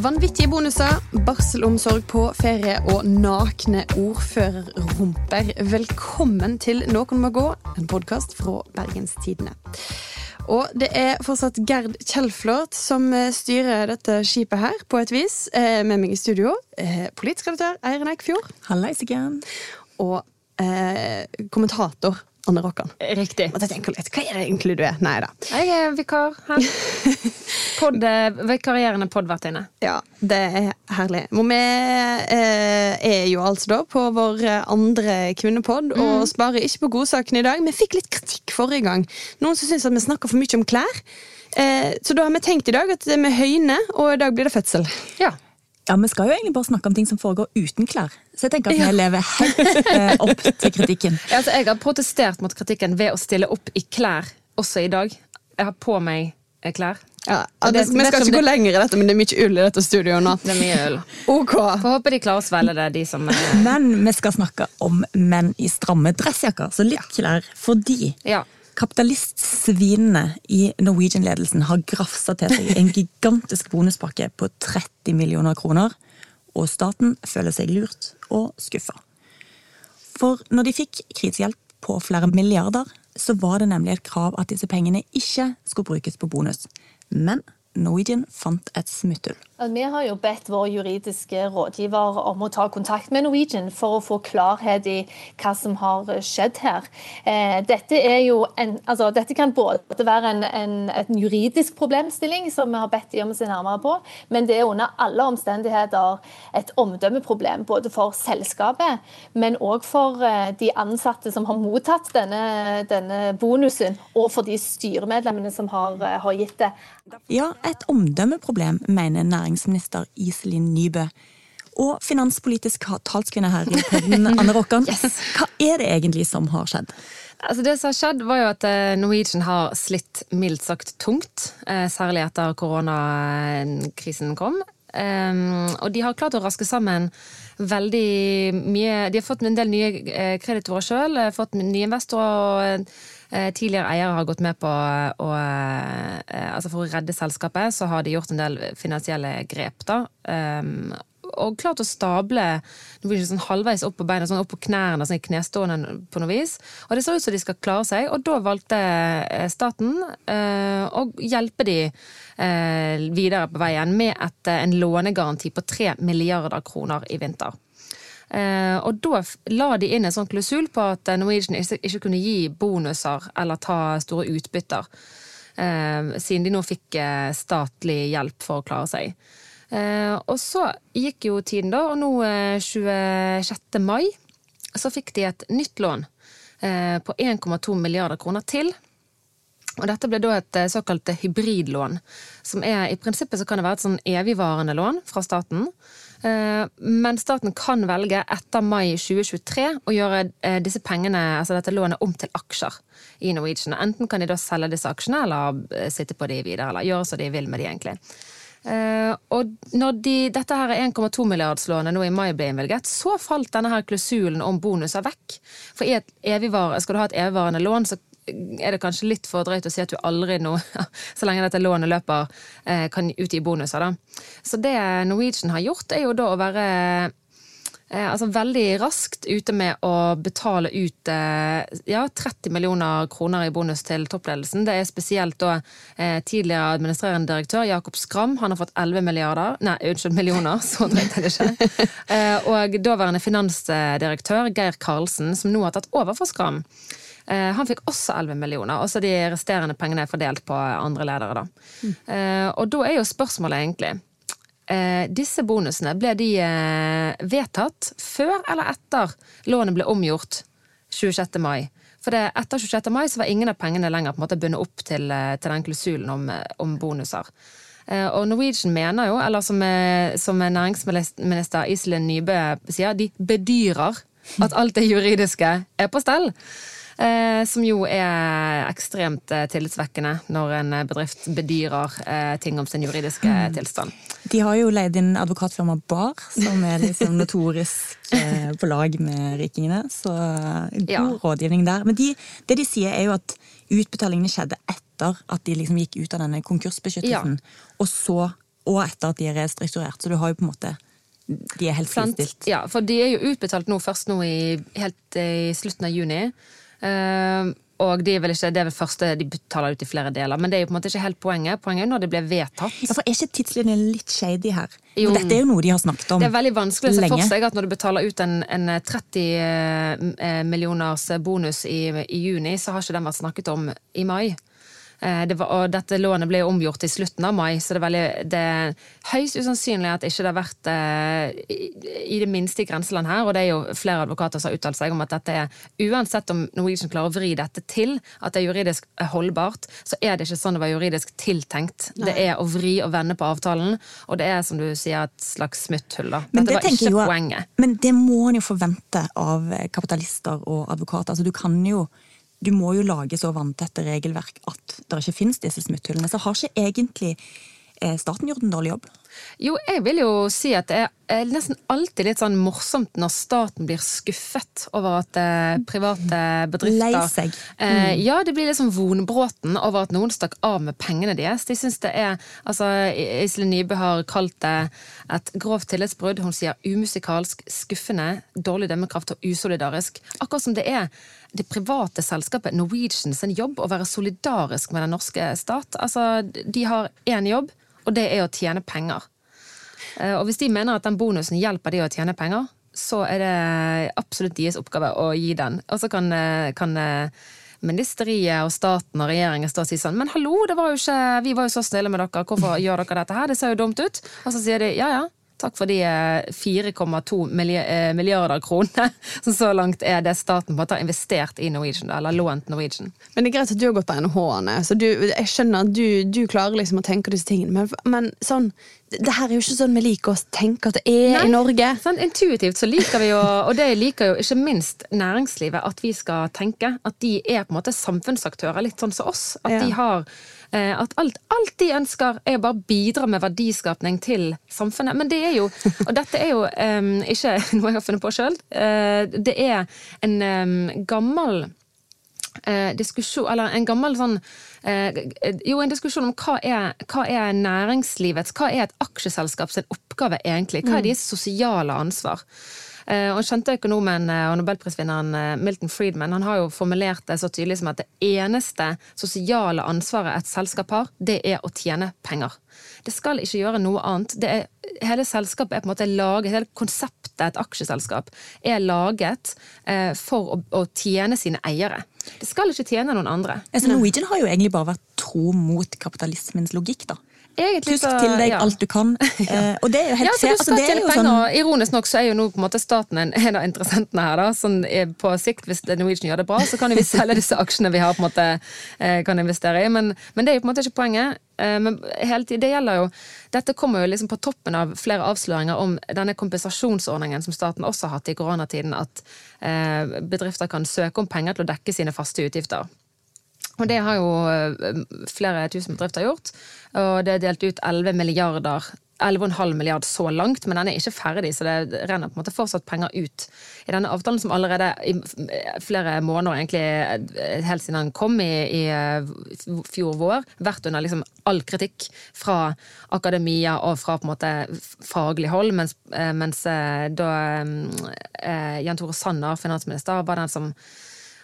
Vanvittige bonuser, barselomsorg på ferie og nakne ordførerrumper. Velkommen til Noen må gå, en podkast fra Bergenstidene. Og det er fortsatt Gerd Kjellflot som eh, styrer dette skipet her, på et vis. Eh, med meg i studio, eh, politisk redaktør Eirin Eikfjord. Hallais igjen. Og eh, kommentator Anne Rokkan. Riktig. Og jeg tenker litt, Hva er det egentlig du er? Nei da. Jeg er vikar her. Pod, vikarierende podvertinne. Ja, det er herlig. Og vi eh, er jo altså da på vår andre kvinnepod og sparer ikke på godsaken i dag. Vi fikk litt kritikk forrige gang. Noen som syns at vi snakker for mye om klær. Eh, så da har vi tenkt i dag at vi høyner, og i dag blir det fødsel. Ja. Ja, Vi skal jo egentlig bare snakke om ting som foregår uten klær. Så jeg tenker at vi lever helt eh, opp til kritikken. Ja, altså, jeg har protestert mot kritikken ved å stille opp i klær også i dag. Jeg har på meg eh, klær. Ja, Og det- vi skal ikke gå det- lenger i dette, men det er mye ull i dette studioet nå. Det er mye ull. Ok. Får håpe de klarer å svelge det, de som eh, Men vi skal snakke om menn i stramme dressjakker, så litt klær. Fordi Ja. Kapitalistsvinene i Norwegian-ledelsen har grafsa til seg en gigantisk bonuspakke på 30 millioner kroner, og staten føler seg lurt og skuffa. For når de fikk krisehjelp på flere milliarder, så var det nemlig et krav at disse pengene ikke skulle brukes på bonus. Men Norwegian fant et smutthull. Vi har jo bedt vår juridiske rådgiver om å ta kontakt med Norwegian for å få klarhet i hva som har skjedd her. Eh, Dette, en, altså, dette kan både være en, en, en juridisk problemstilling, som vi har bedt de om å se nærmere på, men det er under alle omstendigheter et omdømmeproblem, både for selskapet, men òg for eh, de ansatte som har mottatt denne, denne bonusen, og for de styremedlemmene som har, eh, har gitt det. Ja, et omdømmeproblem, mener næringsminister Iselin Nybø. Og finanspolitisk talskvinne her i podden, Anne Rokkan. Hva er det egentlig som har skjedd? Altså det som har skjedd, var jo at eh, Norwegian har slitt mildt sagt tungt. eh, Særlig etter koronakrisen kom. Um, og de har klart å raske sammen veldig mye De har fått en del nye eh, kreditorer sjøl, fått nye investorer. og Tidligere eiere har gått med på å eh, altså For å redde selskapet så har de gjort en del finansielle grep. da, um, og klart å stable Norwegian sånn halvveis opp på beina, sånn opp på knærne, sånn knestående på noe vis. Og det ser ut som de skal klare seg, og da valgte eh, staten eh, å hjelpe de eh, videre på veien med et, eh, en lånegaranti på 3 milliarder kroner i vinter. Eh, og da la de inn en sånn klusul på at eh, Norwegian ikke, kunne gi bonuser eller ta store utbytter. Eh, siden de nå fikk statlig hjelp for å klare seg. Og så gikk jo tiden, da, og nå eh, 26. mai så fikk de et nytt lån på 1,2 milliarder kroner til. Og dette ble da et såkalt hybridlån. Som er, I prinsippet så kan det være et sånn evigvarende lån fra staten. Eh, Men staten kan velge etter mai 2023 å gjøre eh, disse pengene, altså dette lånet om til aksjer i Norwegian. Enten kan de da selge disse aksjene eller eh, sitte på de videre, eller gjøre som de vil med de egentlig. Og når de, dette her 1,2 milliardslånet nå i mai ble innvilget, så falt denne her klusulen om bonuser vekk. For skal du ha et evigvarende lån, så er det kanskje litt for drøyt å si at du aldri nå, så lenge dette lånet løper, eh, kan utgi bonuser. da. Så det Norwegian har gjort, er jo da å være eh, altså veldig raskt ute med å betale ut eh, ja, 30 millioner kroner i bonus til toppledelsen. Det er spesielt da tidligere administrerende direktør Jakob Skram. Han har fått 11 milliarder, nei, unnskyld, millioner, så drøyt er det ikke. Og daværende finansdirektør Geir Karlsen, som nå har tatt over for Skram. Eh, Han fikk også 11 millioner, og så de resterende pengene er fordelt på andre ledere. Da. Eh, Og da er jo spørsmålet egentlig eh, Disse bonusene, ble de vedtatt før eller etter lånet ble omgjort 26. mai? For det, etter 26. mai så var ingen av pengene lenger på en måte bundet opp til, til den klausulen om, om bonuser. Og Norwegian mener jo, eller som, som næringsminister Iselin Nybø sier, de bedyrer at alt det juridiske er på stell. Eh, som jo er ekstremt eh, tillitsvekkende når en eh, bedrift bedyrer eh, ting om sin juridiske tilstand. De har jo leid inn advokatfirma Bar, som er liksom notorisk på lag med rikingene. Så god Ja. rådgivning der. Men de, det de sier, er jo at utbetalingene skjedde etter at de liksom gikk ut av denne konkursbeskyttelsen. Og så og etter at de er restrukturert. Så du har jo på en måte De er helt fristilt. Ja, for de er jo utbetalt nå først nå i, helt i slutten av juni. Eh, og de er vel ikke, det er vel første de betaler ut i flere deler. Men det er jo på en måte ikke helt poenget. Poenget er når det ble vedtatt. Ja, for Er ikke tidslinjen litt shady her? Jo. Dette er jo noe de har snakket om lenge. Det er veldig vanskelig å se for seg at når du betaler ut en, en 30 eh, millioners bonus i, i juni, så har ikke den vært snakket om i mai. Eh, Det var, og dette lånet ble omgjort i slutten av mai, så det er, veldig, det er høyst usannsynlig at ikke det har vært eh, i, det minste i grenseland her. Og det er jo flere advokater som har uttalt seg om at dette er uansett om Norwegian klarer å vri dette til at det er juridisk holdbart, så er det ikke sånn det var juridisk tiltenkt. Det er å vri og vende på avtalen, og det er som du sier et slags smutthull. da. Men Dette det var ikke jo- poenget. Men det må en jo forvente av kapitalister og advokater. Altså, du kan jo du må jo lage så vanntette regelverk at det ikke finnes disse smutthullene. Så har ikke egentlig eh, staten gjort en dårlig jobb? Jo, jeg vil jo si at det er nesten alltid litt sånn morsomt når staten blir skuffet over at eh, private bedrifter Lei seg. Eh, ja, det blir liksom vonbråten over at noen stakk av med pengene deres. De synes det er Altså, Iselin Nybø har kalt det et grovt tillitsbrudd. Hun sier umusikalsk, skuffende, dårlig dømmekraft og usolidarisk. Akkurat som det er det private selskapet Norwegian sin jobb å være solidarisk med den norske stat. Altså, de har én jobb, og det er å tjene penger. Eh, Og hvis de mener at den bonusen hjelper de å tjene penger, så er det absolutt deres oppgave å gi den. Og så kan, eh, kan eh, ministeriet og staten og regjeringen stå og si sånn Men hallo, det var jo ikke, vi var jo så snille med dere, hvorfor gjør dere dette her? Det ser jo dumt ut. Og så sier de ja ja. Takk for de eh, 4,2 eh, milliarder kroner som så langt er det staten på en måte har investert i Norwegian, eller lånt Norwegian. Men det er greit at du har gått på NHH-ene, så du, jeg skjønner at du, du klarer liksom å tenke disse tingene. Men, men sånn, det her er jo ikke sånn vi liker å tenke at det er Nei. i Norge. Sånn, intuitivt så liker vi jo, og det liker jo ikke minst næringslivet, at vi skal tenke at de er på en måte samfunnsaktører, litt sånn som oss. At Ja. de har eh, at alt, alt de ønsker, er å bare bidra med verdiskapning til samfunnet. Men det er jo, og dette er jo um, ikke noe jeg har funnet på sjøl, det er en um, gammel eh, diskusjon, eller en gammel sånn eh, Jo, en diskusjon om hva er, hva er næringslivets, hva er et aksjeselskap sin oppgave egentlig? Hva er deres sosiale ansvar? Eh, og kjente økonomen eh, og nobelprisvinneren eh, Milton Friedman han har jo formulert det så tydelig som at det eneste sosiale ansvaret et selskap har, det er å tjene penger. Det skal ikke gjøre noe annet. Er, hele selskapet er på en måte laget, hele konseptet et aksjeselskap er laget eh, for å, å tjene sine eiere. Det skal ikke tjene noen andre. Altså, Norwegian har jo egentlig bare vært tro mot kapitalismens logikk, da. Egentlig Tusk så- til deg ja. alt du kan. Eh, og det er jo helt Ja, fair. Altså, sånn Ironisk nok så er jo nå på en måte staten en, en av interessentene her. da, sånn På sikt, hvis Norwegian gjør det bra, så kan jo vi selge disse aksjene vi har på en måte eh, kan investere i. Men, men det er jo på en måte ikke poenget. Eh, Men hele tiden, det gjelder jo Dette kommer jo liksom på toppen av flere avsløringer om denne kompensasjonsordningen som staten også har hatt i koronatiden. At bedrifter kan søke om penger til å dekke sine faste utgifter. Og det har jo eh, flere tusen bedrifter gjort. Og det er delt ut 11 milliarder 11,5 milliard så langt, men den er ikke ferdig, så det renner på en måte fortsatt penger ut i denne avtalen, som allerede i flere måneder, egentlig eh, helt siden den kom i, i eh, fjor vår, vært under liksom all kritikk fra akademia og fra på en måte faglig hold, mens, eh, mens eh, da eh, Jan Tore Sanner, finansminister, var den som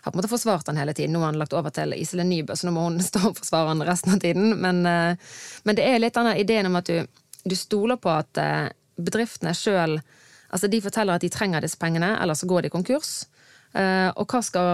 har på en måte forsvart den hele tiden. Nå har han lagt over til Iselin Nybø, så nå må hun stå og forsvare han resten av tiden. Men, eh, men det er litt denne ideen om at du, du stoler på at eh, bedriftene sjøl Altså, de forteller at de trenger disse pengene, ellers så går de konkurs. Eh, og hva skal,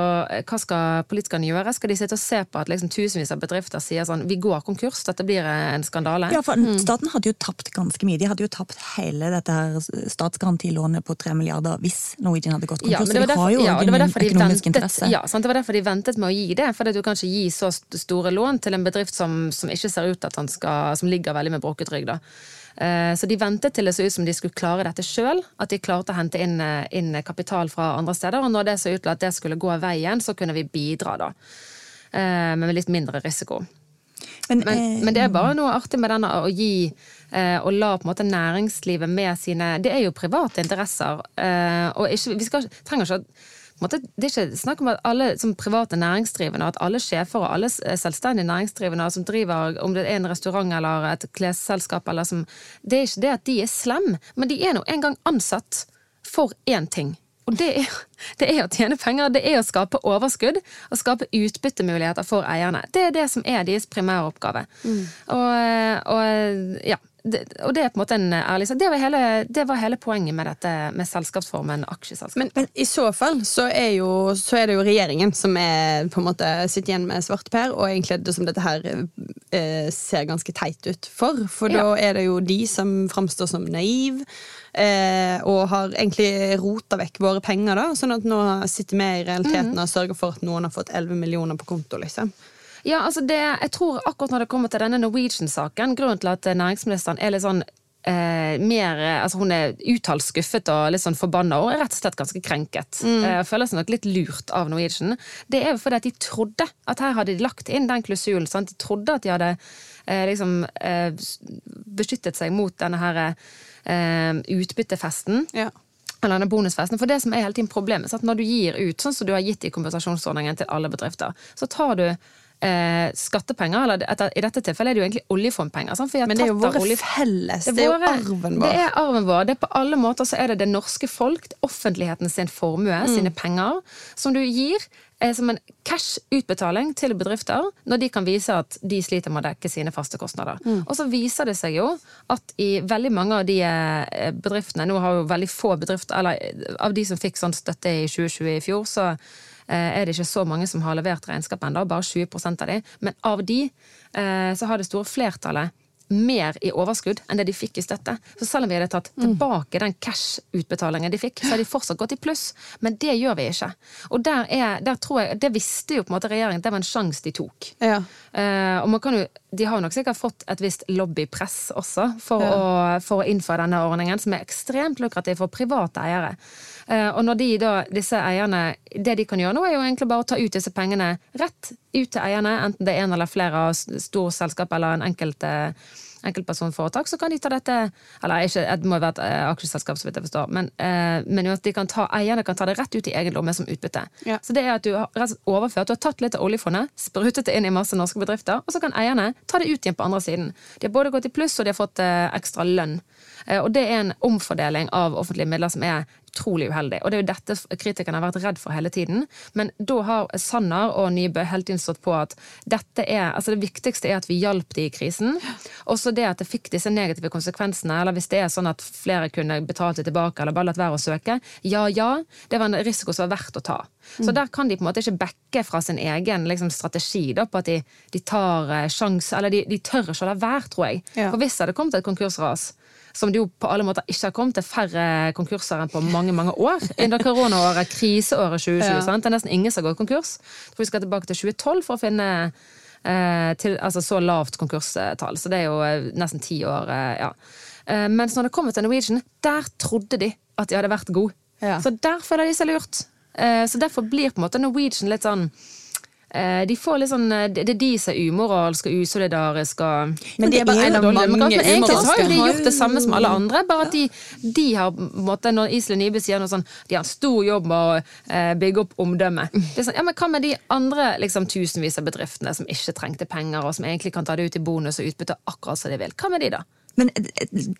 hva skal politikerne gjøre? Skal de sitte og se på at liksom tusenvis av bedrifter sier sånn vi går konkurs, dette blir en skandale? Ja, for Staten hadde jo tapt ganske mye. De hadde jo tapt hele dette her statsgarantilånet på 3 milliarder hvis Norwegian hadde gått konkurs. Ja, det så derfor, de har jo ja, det var derfor de ventet, interesse. ja, sant? det var derfor de ventet med å gi det. For du kan ikke gi så store lån til en bedrift som, som ikke ser ut til at han skal, som ligger veldig med brukket rygg. da. Eh, Så de ventet til det så ut som de skulle klare dette sjøl, at de klarte å hente inn, eh, inn kapital fra andre steder. Og når det så ut til at det skulle gå veien, så kunne vi bidra, da. Eh, Men med litt mindre risiko. Men, Men, eh, men det er bare noe artig med denne å gi eh, og la på en måte næringslivet med sine Det er jo private interesser. Eh, og ikke, vi skal, trenger ikke å måte, det er ikke snakk om at alle som private næringsdrivende, at alle sjefer og alle selvstendige næringsdrivende som driver, om det er en restaurant eller et klesselskap eller som Det er ikke det at de er slem, men de er nå engang ansatt for én ting. Og det er, det er, å tjene penger, det er å skape overskudd og skape utbyttemuligheter for eierne. Det er det som er deres primæroppgave. Mm. Og, og ja, det, og det er på en måte en ærlig sak. Det, det, var hele poenget med dette med selskapsformen aksjeselskap. Men, men, i så fall så er, jo, så er, det jo regjeringen som er, på en måte sitter igjen med svarteper, og egentlig det som dette her eh, ser ganske teit ut for. For ja. da er det jo de som framstår som naiv. Eh, og har egentlig rota vekk våre penger, da, sånn at nå sitter vi i realiteten mm. og sørger for at noen har fått 11 millioner på konto. liksom. Ja, altså det, jeg tror akkurat når det kommer til denne Norwegian-saken, grunnen til at næringsministeren er litt sånn Eh, mer, altså Hun er uttalt skuffet og litt sånn forbanna og er rett og slett ganske krenket. Mm. Eh, føler seg nok litt lurt av Norwegian. Det er jo fordi at de trodde at her hadde de lagt inn den klausulen. De trodde at de hadde eh, liksom eh, beskyttet seg mot denne her eh, utbyttefesten. Ja eller denne bonusfesten. For det som er hele tiden problemet, er at når du gir ut, sånn som du har gitt i kompensasjonsordningen til alle bedrifter, så tar du eh, skattepenger, eller etter, i dette tilfellet er det jo egentlig oljefondpenger. Sant? Men det er jo våre felles, det er, jo arven vår. Det er arven vår. Det er på alle måter så er det det norske folk, offentligheten sin formue, mm. sine penger, som du gir eh, som en cash-utbetaling til bedrifter når de kan vise at de sliter med å dekke sine faste kostnader. Mm. Og så viser det seg jo at i veldig mange av de eh, bedriftene Nå har jo veldig få bedrifter, eller av de som fikk sånn støtte i 2020 i fjor, så Eh, er det ikke så mange som har levert regnskap ennå, bare 20% av de. Men av de eh, så har det store flertallet mer i overskudd enn det de fikk i støtte. Så selv om vi hadde tatt mm. tilbake den cash-utbetalingen de fikk, så har de fortsatt gått i pluss. Men det gjør vi ikke. Og der, er, der tror jeg, det visste jo på en måte regjeringen, det var en sjanse de tok. Ja. Uh, og man kan jo, de har nok sikkert fått et visst lobbypress også for, ja. å, for å innføre denne ordningen, som er ekstremt lukrativ for private eiere. Eh, og når de da, disse eierne, det de kan gjøre nå, er jo egentlig bare å ta ut disse pengene rett ut til eierne, enten det er en eller flere av storselskap eller en enkelt enkeltpersonforetak, så kan de ta dette Eller ikke, det må jo være et eh, aksjeselskap, så vidt jeg forstår, men, eh, men at de kan ta, eierne kan ta det rett ut i egen lomme som utbytte. Ja. Så det er at du har overført, du har tatt litt av oljefondet, sprutet det inn i masse norske bedrifter, og så kan eierne ta det ut igjen på andre siden. De har både gått i pluss, og de har fått ekstra lønn. Og det er en omfordeling av offentlige midler som er utrolig uheldig. Og det er jo dette kritikerne har vært redd for hele tiden. Men da har Sanner og Nybø hele tiden stått på at dette er, altså det viktigste er at vi hjalp de i krisen. Også det at det fikk disse negative konsekvensene, eller hvis det er sånn at flere kunne betalt det tilbake eller bare latt være å søke. Ja ja, det var en risiko som var verdt å ta. Så mm. der kan de på en måte ikke backe fra sin egen liksom, strategi da, på at de, de tar uh, sjanse, eller de, de, tør ikke å la være, tror jeg. Ja. For hvis det hadde kommet et konkursras, som det jo på alle måter ikke har kommet til færre konkurser enn på mange mange år. Under koronaåret, kriseåret 2020. Ja. Sant? Det er nesten ingen som har gått konkurs. Jeg tror vi skal tilbake til 2012 for å finne eh, til, altså så lavt konkurstall. Så det er jo eh, nesten ti år. Eh, ja. Eh, mens når det kommer til Norwegian, der trodde de at de hadde vært gode. Ja. Så der føler de seg lurt. Eh, så derfor blir på en måte Norwegian litt sånn de får litt sånn, eh, Det er de som er umoralske og usolidariske. Men de er bare en av mange. Men egentlig så har jo de gjort det samme som alle andre, bare at de, de har måtte, Når Iselin Nybø sier noe sånn De har en stor jobb med å eh, bygge opp omdømmet. Det sånn, ja, men Hva med de andre liksom, tusenvis av bedriftene som ikke trengte penger, og som egentlig kan ta det ut i bonus og utbytte akkurat som de vil? Hva med de, da? Men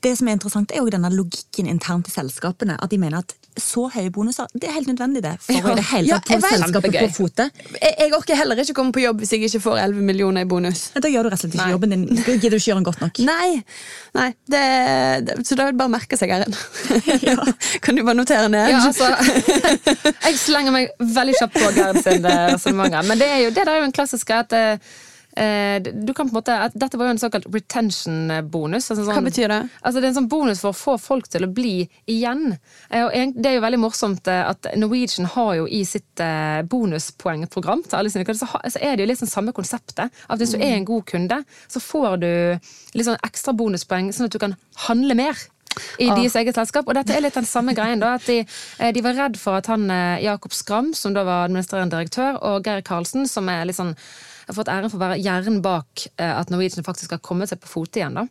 det som er interessant, er jo denne logikken internt i selskapene. At de mener at så høye bonuser det er helt nødvendig det for ja. å i det hele tatt få selskapet på fote. Jeg, jeg, orker heller ikke komme på jobb hvis jeg ikke får 11 millioner i bonus. Da gjør du rett og slett ikke Nei. jobben din. Da gidder du ikke gjøre den godt nok. Nei, Nei. Det, det, så da vil bare merke seg her. Ja. kan du bare notere ned? Ja, altså, jeg slenger meg veldig kjapt på Gerd sin eh, resonnement. Men det, er jo, det er jo en klassisk at eh, Eh, du kan på en måte, Dette var jo en såkalt retention-bonus. Altså sånn, Hva betyr det? Altså det er en sånn bonus for å få folk til å bli igjen. Eh, og Det er jo veldig morsomt eh, at Norwegian har jo i sitt bonuspoengprogram til alle sine kunder, så er det jo liksom samme konseptet. At hvis du er en god kunde, så får du litt sånn ekstra bonuspoeng, sånn at du kan handle mer i ah. deres eget selskap. Og dette er litt den samme greien. da, at De, de var redd for at han Jakob Skram, som da var administrerende direktør, og Geir Karlsen, som er litt sånn fått æren for å være hjernen bak eh, at Norwegian faktisk har kommet seg på fote igjen. da.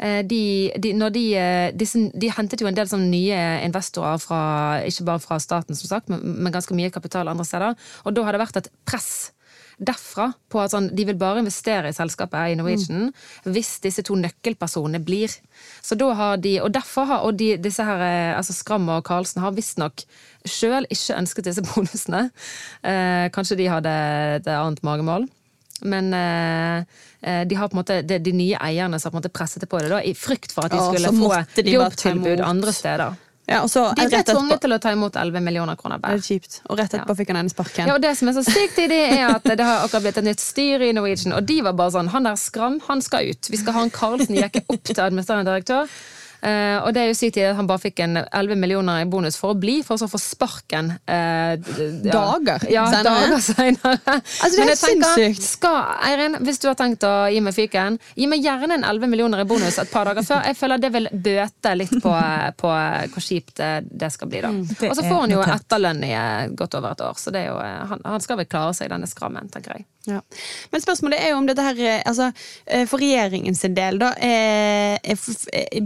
Eh, de, de, de, eh, disse, de, hentet jo en del nye investorer fra, ikke bare fra staten, som sagt, men, ganske mye kapital andre steder. Og da har det vært et press derfra på at sånn, de vil bare investere i selskapet i Norwegian mm. hvis disse to nøkkelpersonene blir. Så da har de, Og derfor har og de, disse her, altså Skram og Karlsen har visstnok sjøl ikke ønsket disse bonusene. Eh, kanskje de hadde et annet magemål. Men eh, eh, de har på en måte, de, de nye eierne som har på en måte presset det på det, da, i frykt for at de skulle få jobbtilbud andre steder. Ja, så, de ble tvunget til å ta imot 11 millioner kroner hver. Det er kjipt. Og rett etterpå ja. fikk han en sparken. Ja, og det som er så sykt i det, er at det har akkurat blitt et nytt styr i Norwegian, og de var bare sånn Han der Skram, han skal ut. Vi skal ha en Karlsen jekke opp til administrerende direktør. Uh, og det er jo sykt at han bare fikk en 11 millioner i bonus for å bli, for så å få sparken uh, Dager ja, senere. Dager senere. Altså, det er helt sinnssykt. Skal, Eirin, hvis du har tenkt å gi meg fyken, gi meg gjerne en 11 millioner i bonus et par dager før. Jeg føler det vil bøte litt på, på hvor kjipt det skal bli, da. Mm, og så får han jo etterlønn i eh, godt over et år, så det er jo, han, han skal vel klare seg, denne skrammen, tenker jeg. Ja. Men spørsmålet er jo om dette her altså, For regjeringens del, da. Er,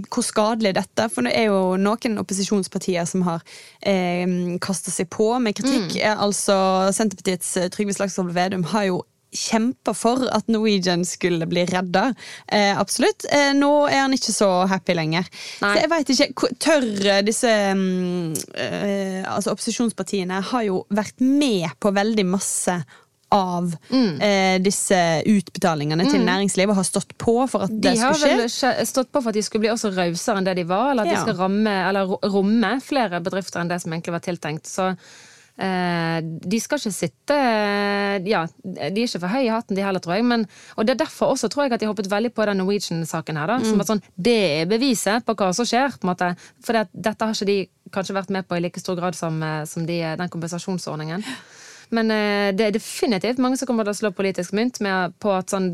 hvor skadelig dette? For det er jo noen opposisjonspartier som har eh, kasta seg på med kritikk. Mm. Altså Senterpartiets Trygve Slagsvold Vedum har jo kjempa for at Norwegian skulle bli redda. Eh, absolutt. Eh, nå er han ikke så happy lenger. Nei. Så jeg veit ikke. Tør disse um, eh, altså Opposisjonspartiene har jo vært med på veldig masse av mm. eh, disse utbetalingene mm. til næringslivet har stått på for at de det skulle skje? De har vel stått på for at de skulle bli også rausere enn det de var, eller at ja. de skal ramme, eller romme flere bedrifter enn det som egentlig var tiltenkt. Så eh, de skal ikke sitte Ja, de er ikke for høye i hatten, de heller, tror jeg. Men, og det er derfor også tror jeg at de hoppet veldig på den Norwegian-saken her. Da, mm. som at sånn, Det er beviset på hva som skjer. på en måte. For det, dette har ikke de kanskje vært med på i like stor grad som, eh, som de, den kompensasjonsordningen. Men eh, det er definitivt mange som kommer til å slå politisk mynt med på at sånn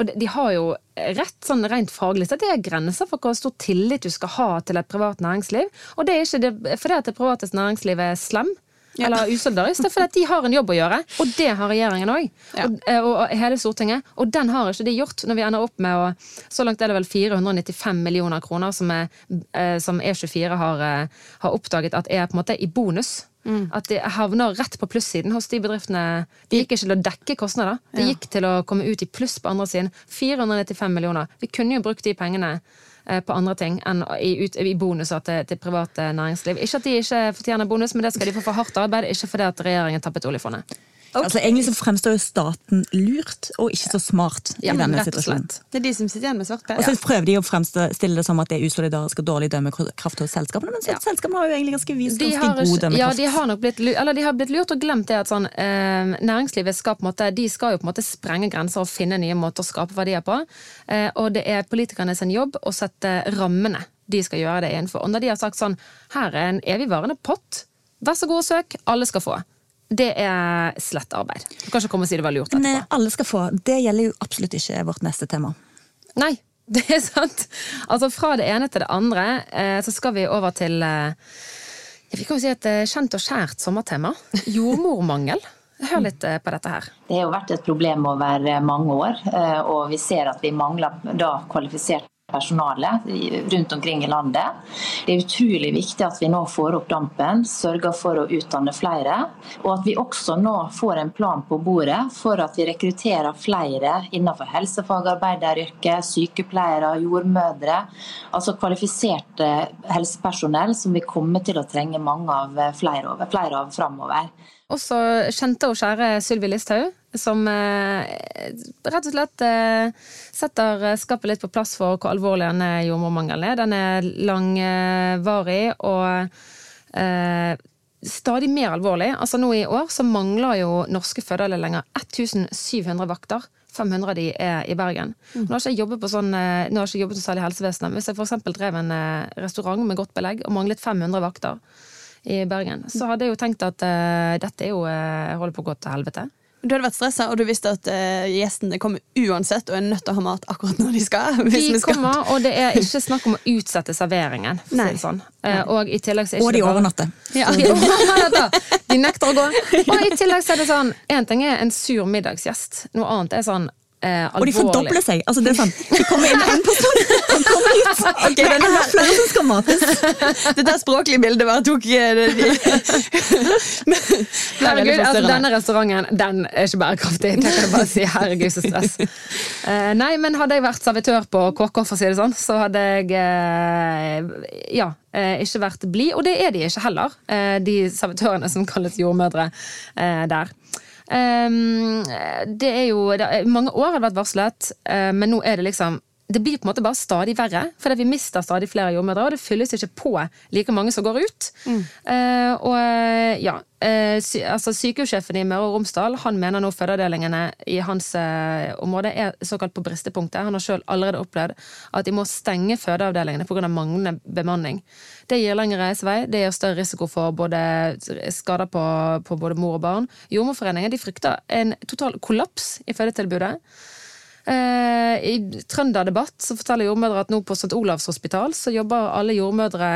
Og de har jo rett sånn rent faglig at det er grenser for hvor stor tillit du skal ha til et privat næringsliv. Og det er ikke det, fordi at det private næringslivet er slem. Ja. Eller usolidarisk. Det er fordi at de har en jobb å gjøre, og det har regjeringen òg. Ja. Og, eh, og, hele Stortinget. Og den har ikke de gjort, når vi ender opp med å Så langt er det vel 495 millioner kroner som, er, eh, som E24 har, har oppdaget at er på en måte i bonus Mm. At de havner rett på plussiden hos de bedriftene. De gikk ikke til å dekke kostnader, de gikk til å komme ut i pluss på andre siden. 495 millioner. Vi kunne jo brukt de pengene eh, på andre ting enn i, ut, i bonuser til, til private næringsliv. Ikke at de ikke fortjener bonus, men det skal de få for hardt arbeid, ikke fordi at regjeringen tappet oljefondet. Okay. Altså Egentlig så fremstår jo staten lurt og ikke så smart ja, i denne situasjonen. Det er de som sitter igjen med svartper. Og så prøver de å fremstille det som at det er usolidarisk og dårlig dømmekraft hos selskapene, men ja. selskapene har jo egentlig ganske vist ganske har, god dømmekraft. Ja, de har nok blitt, eller de har blitt lurt og glemt det at sånn, eh, næringslivet skal på en måte, de skal jo på en måte sprenge grenser og finne nye måter å skape verdier på. Eh, og det er politikerne sin jobb å sette rammene de skal gjøre det innenfor. Og når de har sagt sånn her er en evigvarende pott, vær så god og søk, alle skal få det er slett arbeid. Du kan ikke komme og si det var lurt etterpå. Nei, alle skal få. Det gjelder jo absolutt ikke vårt neste tema. Nei, det er sant. Altså Fra det ene til det andre eh, så skal vi over til jeg vi kan jo si et eh, kjent og kjært sommertema. Jordmormangel. Hør litt på dette her. Det har jo vært et problem over mange år, og vi ser at vi mangler da kvalifisert personale rundt omkring i landet. Det er utrolig viktig at vi nå får opp dampen, sørger for å utdanne flere. Og at vi også nå får en plan på bordet for at vi rekrutterer flere innenfor helsefagarbeideryrket, sykepleiere, jordmødre. Altså kvalifiserte helsepersonell som vi kommer til å trenge mange av flere, flere av framover. Også kjente og kjære Sylvi Listhaug som eh, rett og slett eh, setter skapet litt på plass for hvor alvorlig denne jordmormangelen er. Den er langvarig og eh, stadig mer alvorlig. Altså Nå i år så mangler jo norske fødeavdelinger 1700 vakter. 500 av de er i Bergen. Mm. Nå har ikke jeg jobbet på sånn, nå har ikke jobbet noe særlig helsevesenet. Hvis jeg f.eks. drev en restaurant med godt belegg og manglet 500 vakter i Bergen, så hadde jeg jo tenkt at uh, dette er jo uh, holder på å gå til helvete. Du hadde vært stressa, og du visste at uh, gjestene kommer uansett og er nødt til å ha mat akkurat når de skal. de skal. kommer, og det er ikke snakk om å utsette serveringen. Nei. sånn. Uh, og i tillegg så er Og de overnatter. Ja. De, de nekter å gå. Og i tillegg så er det sånn Én ting er en sur middagsgjest, noe annet er sånn eh, Og de fordobler seg. Altså, det er sånn, De kommer inn en person, han kommer ut. Okay, det er flere som skal mates. Dette språklige bildet bare tok eh, det- Men- er Herregud, altså, denne restauranten den er ikke bærekraftig. Det kan jeg bare si. Herregud, så stress. Eh, nei, men hadde jeg vært servitør på KK, for å si det sånn, så hadde jeg eh, ja, eh, ikke vært blid. Og det er de ikke heller, eh, de servitørene som kalles jordmødre eh, der. Um, det er jo det Mange år har det vært varslet, eh, men nå er det liksom det blir på en måte bare stadig verre, fordi vi mister stadig flere jordmødre. Og det fylles ikke på like mange som går ut. Eh, og eh, ja, uh, sy altså Sykehussjefen i Møre og Romsdal han mener nå fødeavdelingene i hans uh, område er såkalt på bristepunktet. Han har sjøl allerede opplevd at de må stenge fødeavdelingene pga. manglende bemanning. Det gir lengre reisevei, det gir større risiko for både skader på, på både mor og barn. Jordmorforeningen frykter en total kollaps i fødetilbudet. Eh, I Trønderdebatt så forteller jordmødre at nå på St. Olavs hospital så jobber alle jordmødre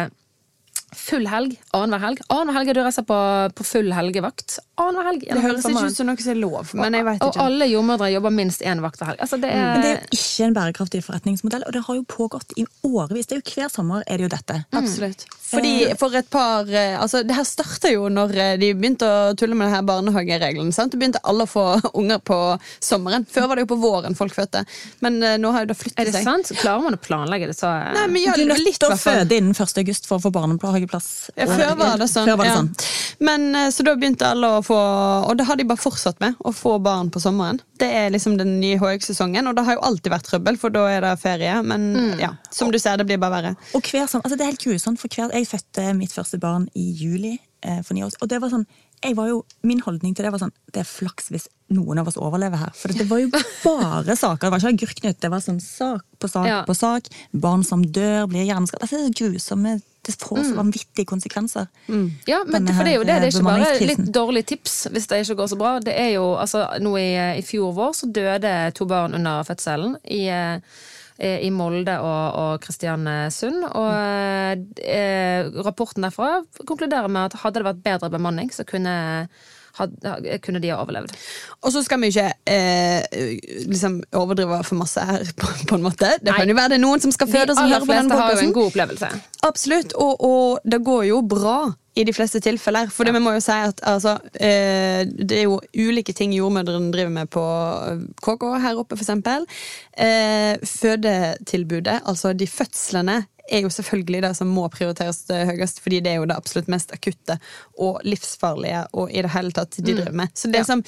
full helg annenhver helg. Annenhver helg er du reiser på, på full helgevakt. Annenhver helg. Det høres ikke ut som noe som er lov, men jeg vet Og alle jordmødre jobber minst én vakt hver helg. Altså, det er, Men det er jo ikke en bærekraftig forretningsmodell, og det har jo pågått i årevis. Det er jo Hver sommer er det jo dette. Absolutt. Fordi for et par eh, Altså, det her starta jo når eh, de begynte å tulle med det her barnehagereglene. sant? Det begynte alle å få unger på sommeren. Før var det jo på våren folk fødte. Men eh, nå har jo det er flyttet det seg. sant? Klarer man å planlegge det så Nei, men ja, Du er nødt til å føde innen 1. august for å få barnehageplass. Ja, før var det sånn. Var det ja. sånn. Men eh, Så da begynte alle å få Og det har de bare fortsatt med, å få barn på sommeren. Det er liksom den nye HX-sesongen, og det har jo alltid vært trøbbel, for da er det ferie. Men Mm. ja, som du ser, det blir bare verre. Og hver sånn, altså det er helt grusomt, for hver, Jeg fødte mitt første barn i juli eh, for ni år siden. Og det var sånn, jeg var jo, Min holdning til det var sånn Det er flaks hvis noen av oss overlever her. For det var jo bare saker. Det var ikke agurknytt. Det var sånn sak på sak Ja. på sak. Barn som dør, blir hjerneskadd. Altså, det er grusomme Det får så vanvittige konsekvenser. Ja, men for det er jo det. Det er ikke bare litt dårlig tips hvis det ikke går så bra. Det er jo, altså Nå i, i fjor vår så døde to barn under fødselen i, eh, i Molde og, og Kristiansund. Og eh, rapporten derfra konkluderer med at hadde det vært bedre bemanning, så kunne, had, kunne de ha overlevd. Og så skal vi ikke eh, liksom overdrive for masse her, på, på en måte. Det Nei. kan jo være det er noen som skal De føde som aller hører på denne fleste har jo en god opplevelse. Absolutt, og, og det går jo bra i de fleste tilfeller. For det vi må jo si at altså, eh, det er jo ulike ting jordmødrene driver med på eh, KK her oppe, eksempel. Eh, fødetilbudet, altså de fødslene, er jo selvfølgelig det som må prioriteres høyest, fordi det er jo det absolutt mest akutte og livsfarlige og i det hele tatt de driver med. Så det som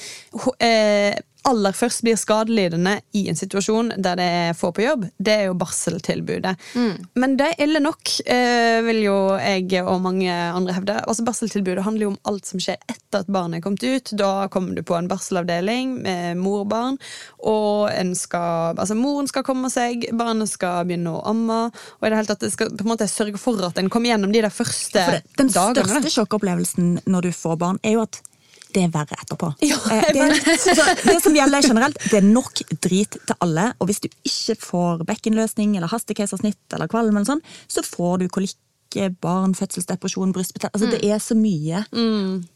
eh, aller først blir skadelidende i en situasjon der det er få på jobb, det er jo barseltilbudet. Men det er ille nok, eh, vil jo jeg og mange andre hevde. Altså Barseltilbudet handler jo om alt som skjer etter at barnet er kommet ut. Da kommer du på en barselavdeling med mor og skal, altså moren skal komme seg, barnet skal begynne å amme, og i det hele tatt det skal på en måte sørge for at en kommer gjennom de der første dagene. den dagene. største da. sjokkopplevelsen når du får barn, er jo at det er verre etterpå. Ja, Eh, det, så det som gjelder generelt, det er nok drit til alle. Og hvis du ikke får bekkenløsning eller hastekeisersnitt eller kvalm, eller sånn, så får du kolikk, barn, fødselsdepresjon, brystbetennelse altså, Det er så mye.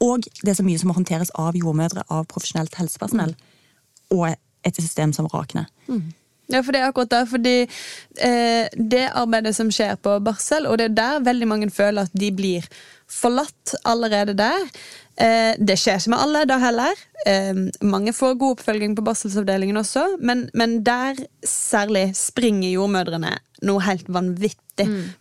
Og det er så mye som må håndteres av jordmødre, av profesjonelt helsepersonell. Og et system som rakner. Ja, for det er akkurat det. Fordi eh, det arbeidet som skjer på barsel, og det er der veldig mange føler at de blir forlatt allerede der. Eh, det skjer ikke med alle da heller. Eh, mange får god oppfølging på barselsavdelingen også, men, men der særlig springer jordmødrene noe helt vanvittig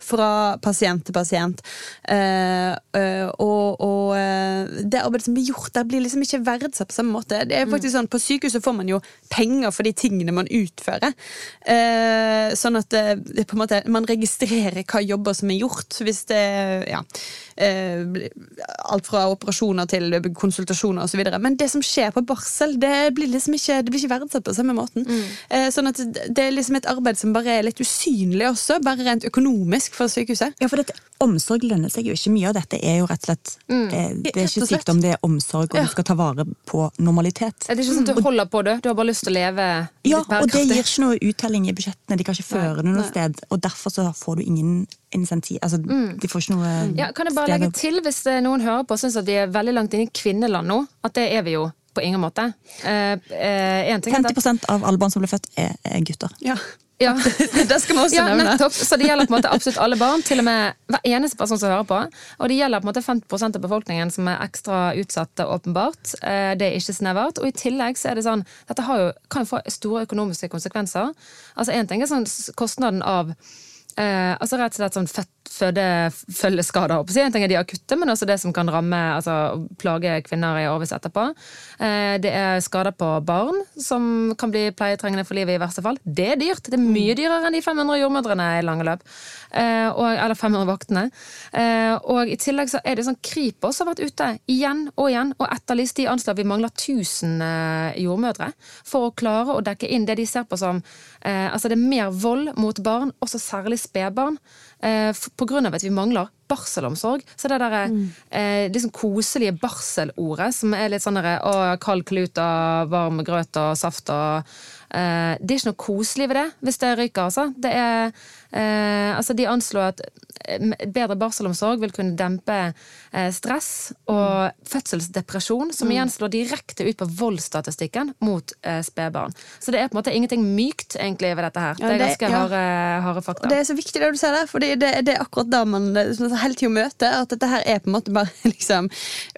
fra pasient til pasient. Eh, eh, og og eh, det arbeidet som blir gjort der, blir liksom ikke verdsatt på samme måte. Det er faktisk sånn, På sykehuset får man jo penger for de tingene man utfører. Eh, sånn at det, på en måte, man registrerer hva jobber som er gjort. Hvis det ja, eh, Alt fra operasjoner til konsultasjoner osv. Men det som skjer på barsel, det blir liksom ikke, det blir ikke verdsatt på samme måten. Eh, sånn at det er liksom et arbeid som bare er litt usynlig også, bare rent økonomisk for sykehuset. Ja, for dette, Omsorg lønner seg jo ikke. Mye av dette er jo rett og slett mm. Det er ikke sykdom, det er omsorg, og Ja. du skal ta vare på normalitet. Er det ikke sånn at du holder på det. Du har bare lyst til å leve Ja, litt og det gir ikke noe uttelling i budsjettene. De kan ikke føre det noe sted. Og derfor så får du ingen insentiv. Altså, de får ikke noe Ja, kan jeg bare sted legge til, hvis eh, noen hører på og syns at de er veldig langt inne i kvinneland nå, at det er vi jo På ingen måte. Eh, eh, en ting er at- 50% av alle barn som blir født, er, er gutter. Ja. Ja. Det skal vi også Ja, nevne. nettopp. Så det gjelder på en måte absolutt alle barn, til og med hver eneste person som hører på. Og det gjelder på en måte 50% av befolkningen som er ekstra utsatte, åpenbart. Eh, Det er ikke snevert. Og i tillegg så er det sånn Dette har jo, kan jo få store økonomiske konsekvenser. Altså Én ting er sånn kostnaden av Eh, altså rett og slett sånn født, føde, følgeskader. håper jeg. En ting er de akutte, men også det som kan ramme, altså plage kvinner i årevis etterpå. Eh, det er skader på barn, som kan bli pleietrengende for livet i verste fall. Det er dyrt. Det er mye dyrere enn de 500 jordmødrene i lange løp. Eh, og, eller 500 vaktene. Eh, og i tillegg så er det sånn Kripos har vært ute igjen og igjen og etterlyst. De anslår vi mangler 1000 eh, jordmødre for å klare å dekke inn det de ser på som Altså det er mer vold mot barn, også særlig spedbarn. Av at vi mangler barselomsorg. Så det der eh, liksom koselige barselordet, som er litt sånn derre å, kald klut og varm grøt og saft og eh, Det er ikke noe koselig ved det, hvis det ryker, altså. Det er eh, Altså, de anslår at eh, bedre barselomsorg vil kunne dempe eh, stress og fødselsdepresjon, som igjen slår direkte ut på voldsstatistikken mot eh, spedbarn. Så det er på en måte ingenting mykt egentlig ved dette her. Ja, det er ganske ja. harde, harde fakta. Det er så viktig det du sier der, for det, det er akkurat da man hele tida møter. At dette her er på en måte bare liksom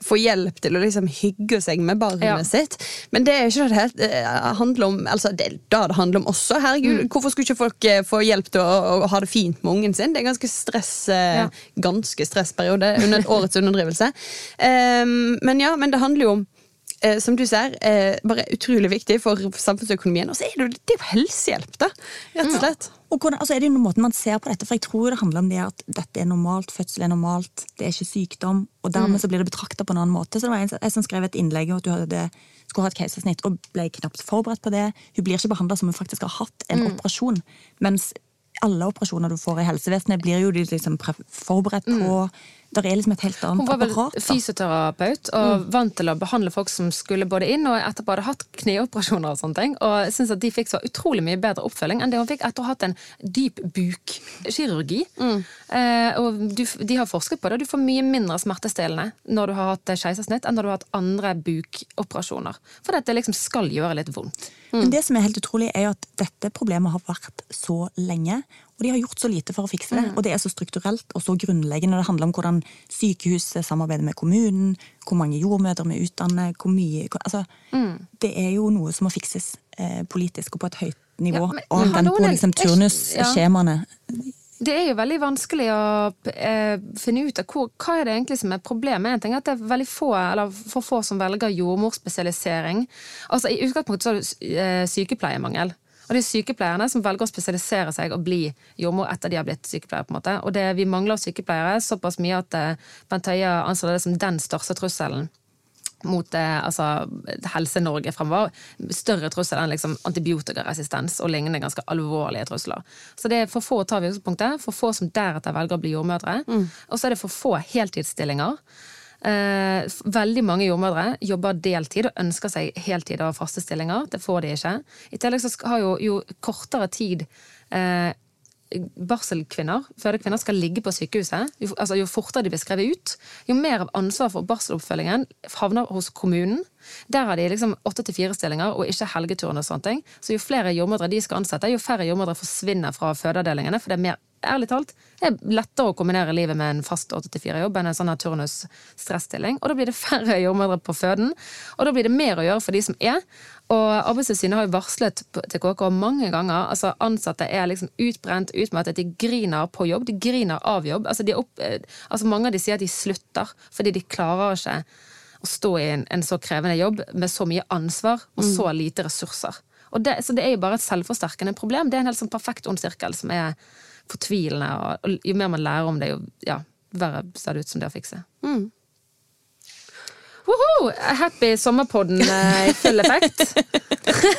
få hjelp til å liksom hygge seg med barnet Ja. sitt. Men det er ikke det det eh, handler om. Altså, det er da det handler om også. Herregud, Mm. Hvorfor skulle ikke folk eh, få hjelp til å, å ha det fint med ungen sin? Det er ganske stress eh, Ja. Ganske stressperiode. Under årets underdrivelse. Um, men ja, men det handler jo om eh, som du ser, eh, bare utrolig viktig for samfunnsøkonomien. Og så er det, jo- det er jo helsehjelp, da. Rett og slett. Og hvordan, altså er det noen måte man ser på dette, for jeg tror det handler om det at dette er normalt, fødsel er normalt, det er ikke sykdom, og dermed så blir det betrakta på en annen måte. Så det var en, jeg som skrev et innlegg om at du hadde, skulle ha et keisersnitt, og ble knapt forberedt på det. Hun blir ikke behandla som hun faktisk har hatt en operasjon. Mens alle operasjoner du får i helsevesenet, blir jo de liksom forberedt på. Det er liksom et helt Hun var vel apparat. fysioterapeut og vant til å behandle folk som skulle både inn og etterpå hadde hatt kneoperasjoner og sånne ting. Og jeg synes at de fikk så utrolig mye bedre oppfølging enn det hun fikk etter å ha hatt en dyp bukkirurgi. Eh, og du, de har forsket på det, og du får mye mindre smertestillende når du har hatt keisersnitt enn når du har hatt andre bukoperasjoner. For dette liksom skal gjøre litt vondt. Men det som er helt utrolig, er jo at dette problemet har vært så lenge. Og de har gjort så lite for å fikse det. Og det er så strukturelt og så grunnleggende. Det handler om hvordan sykehuset samarbeider med kommunen, hvor mange jordmødre vi utdanner, hvor mye altså, Det er jo noe som må fikses eh, politisk og på et høyt nivå. Ja, men- og den på liksom, turnusskjemaene Ja. Det er jo veldig vanskelig å eh, finne ut av hvor, hva er det egentlig som er problemet. En ting er at det er veldig få, eller for få som velger jordmorspesialisering. Altså I utgangspunktet så er det eh, sykepleiermangel. Og det er sykepleierne som velger å spesialisere seg og bli jordmor etter de har blitt sykepleiere. på en måte. Og det, vi mangler sykepleiere såpass mye at eh, Bent Høie anser det som den største trusselen mot eh, altså, Helse-Norge fremover. Større trussel enn liksom, antibiotikaresistens og lignende ganske alvorlige trusler. Så det er for få å ta utgangspunktet, for få som deretter velger å bli jordmødre. Og så er det for få heltidsstillinger. Eh, veldig mange jordmødre jobber deltid og ønsker seg heltid og faste stillinger. Det får de ikke. I tillegg så har jo, jo kortere tid eh, barselkvinner, fødekvinner, skal ligge på sykehuset, jo, altså, jo fortere de blir skrevet ut, jo mer av ansvar for barseloppfølgingen havner hos kommunen. Der har de liksom åtte til fire stillinger og ikke helgeturene og sånne ting. Så jo flere jordmødre de skal ansette, jo færre jordmødre forsvinner fra fødeavdelingene, for det er mer ærlig talt, det er lettere å kombinere livet med en fast 8-4-jobb enn en sånn turnus-stressstilling. Og da blir det færre jordmødre på føden, og da blir det mer å gjøre for de som er. Og Arbeidstilsynet har jo varslet til KK mange ganger. altså Ansatte er liksom utbrent, utmattet, de griner på jobb, de griner av jobb. altså, de opp, eh, altså Mange av de sier at de slutter fordi de klarer ikke å stå i en, en så krevende jobb med så mye ansvar og så lite ressurser. Det, så det er jo bare et selvforsterkende problem. Det er en helt sånn perfekt ond sirkel som er fortvilende. Og, og jo mer man lærer om det, jo ja, verre ser det ut som det å fikse. Woho! Happy sommerpodden eh, i full effekt.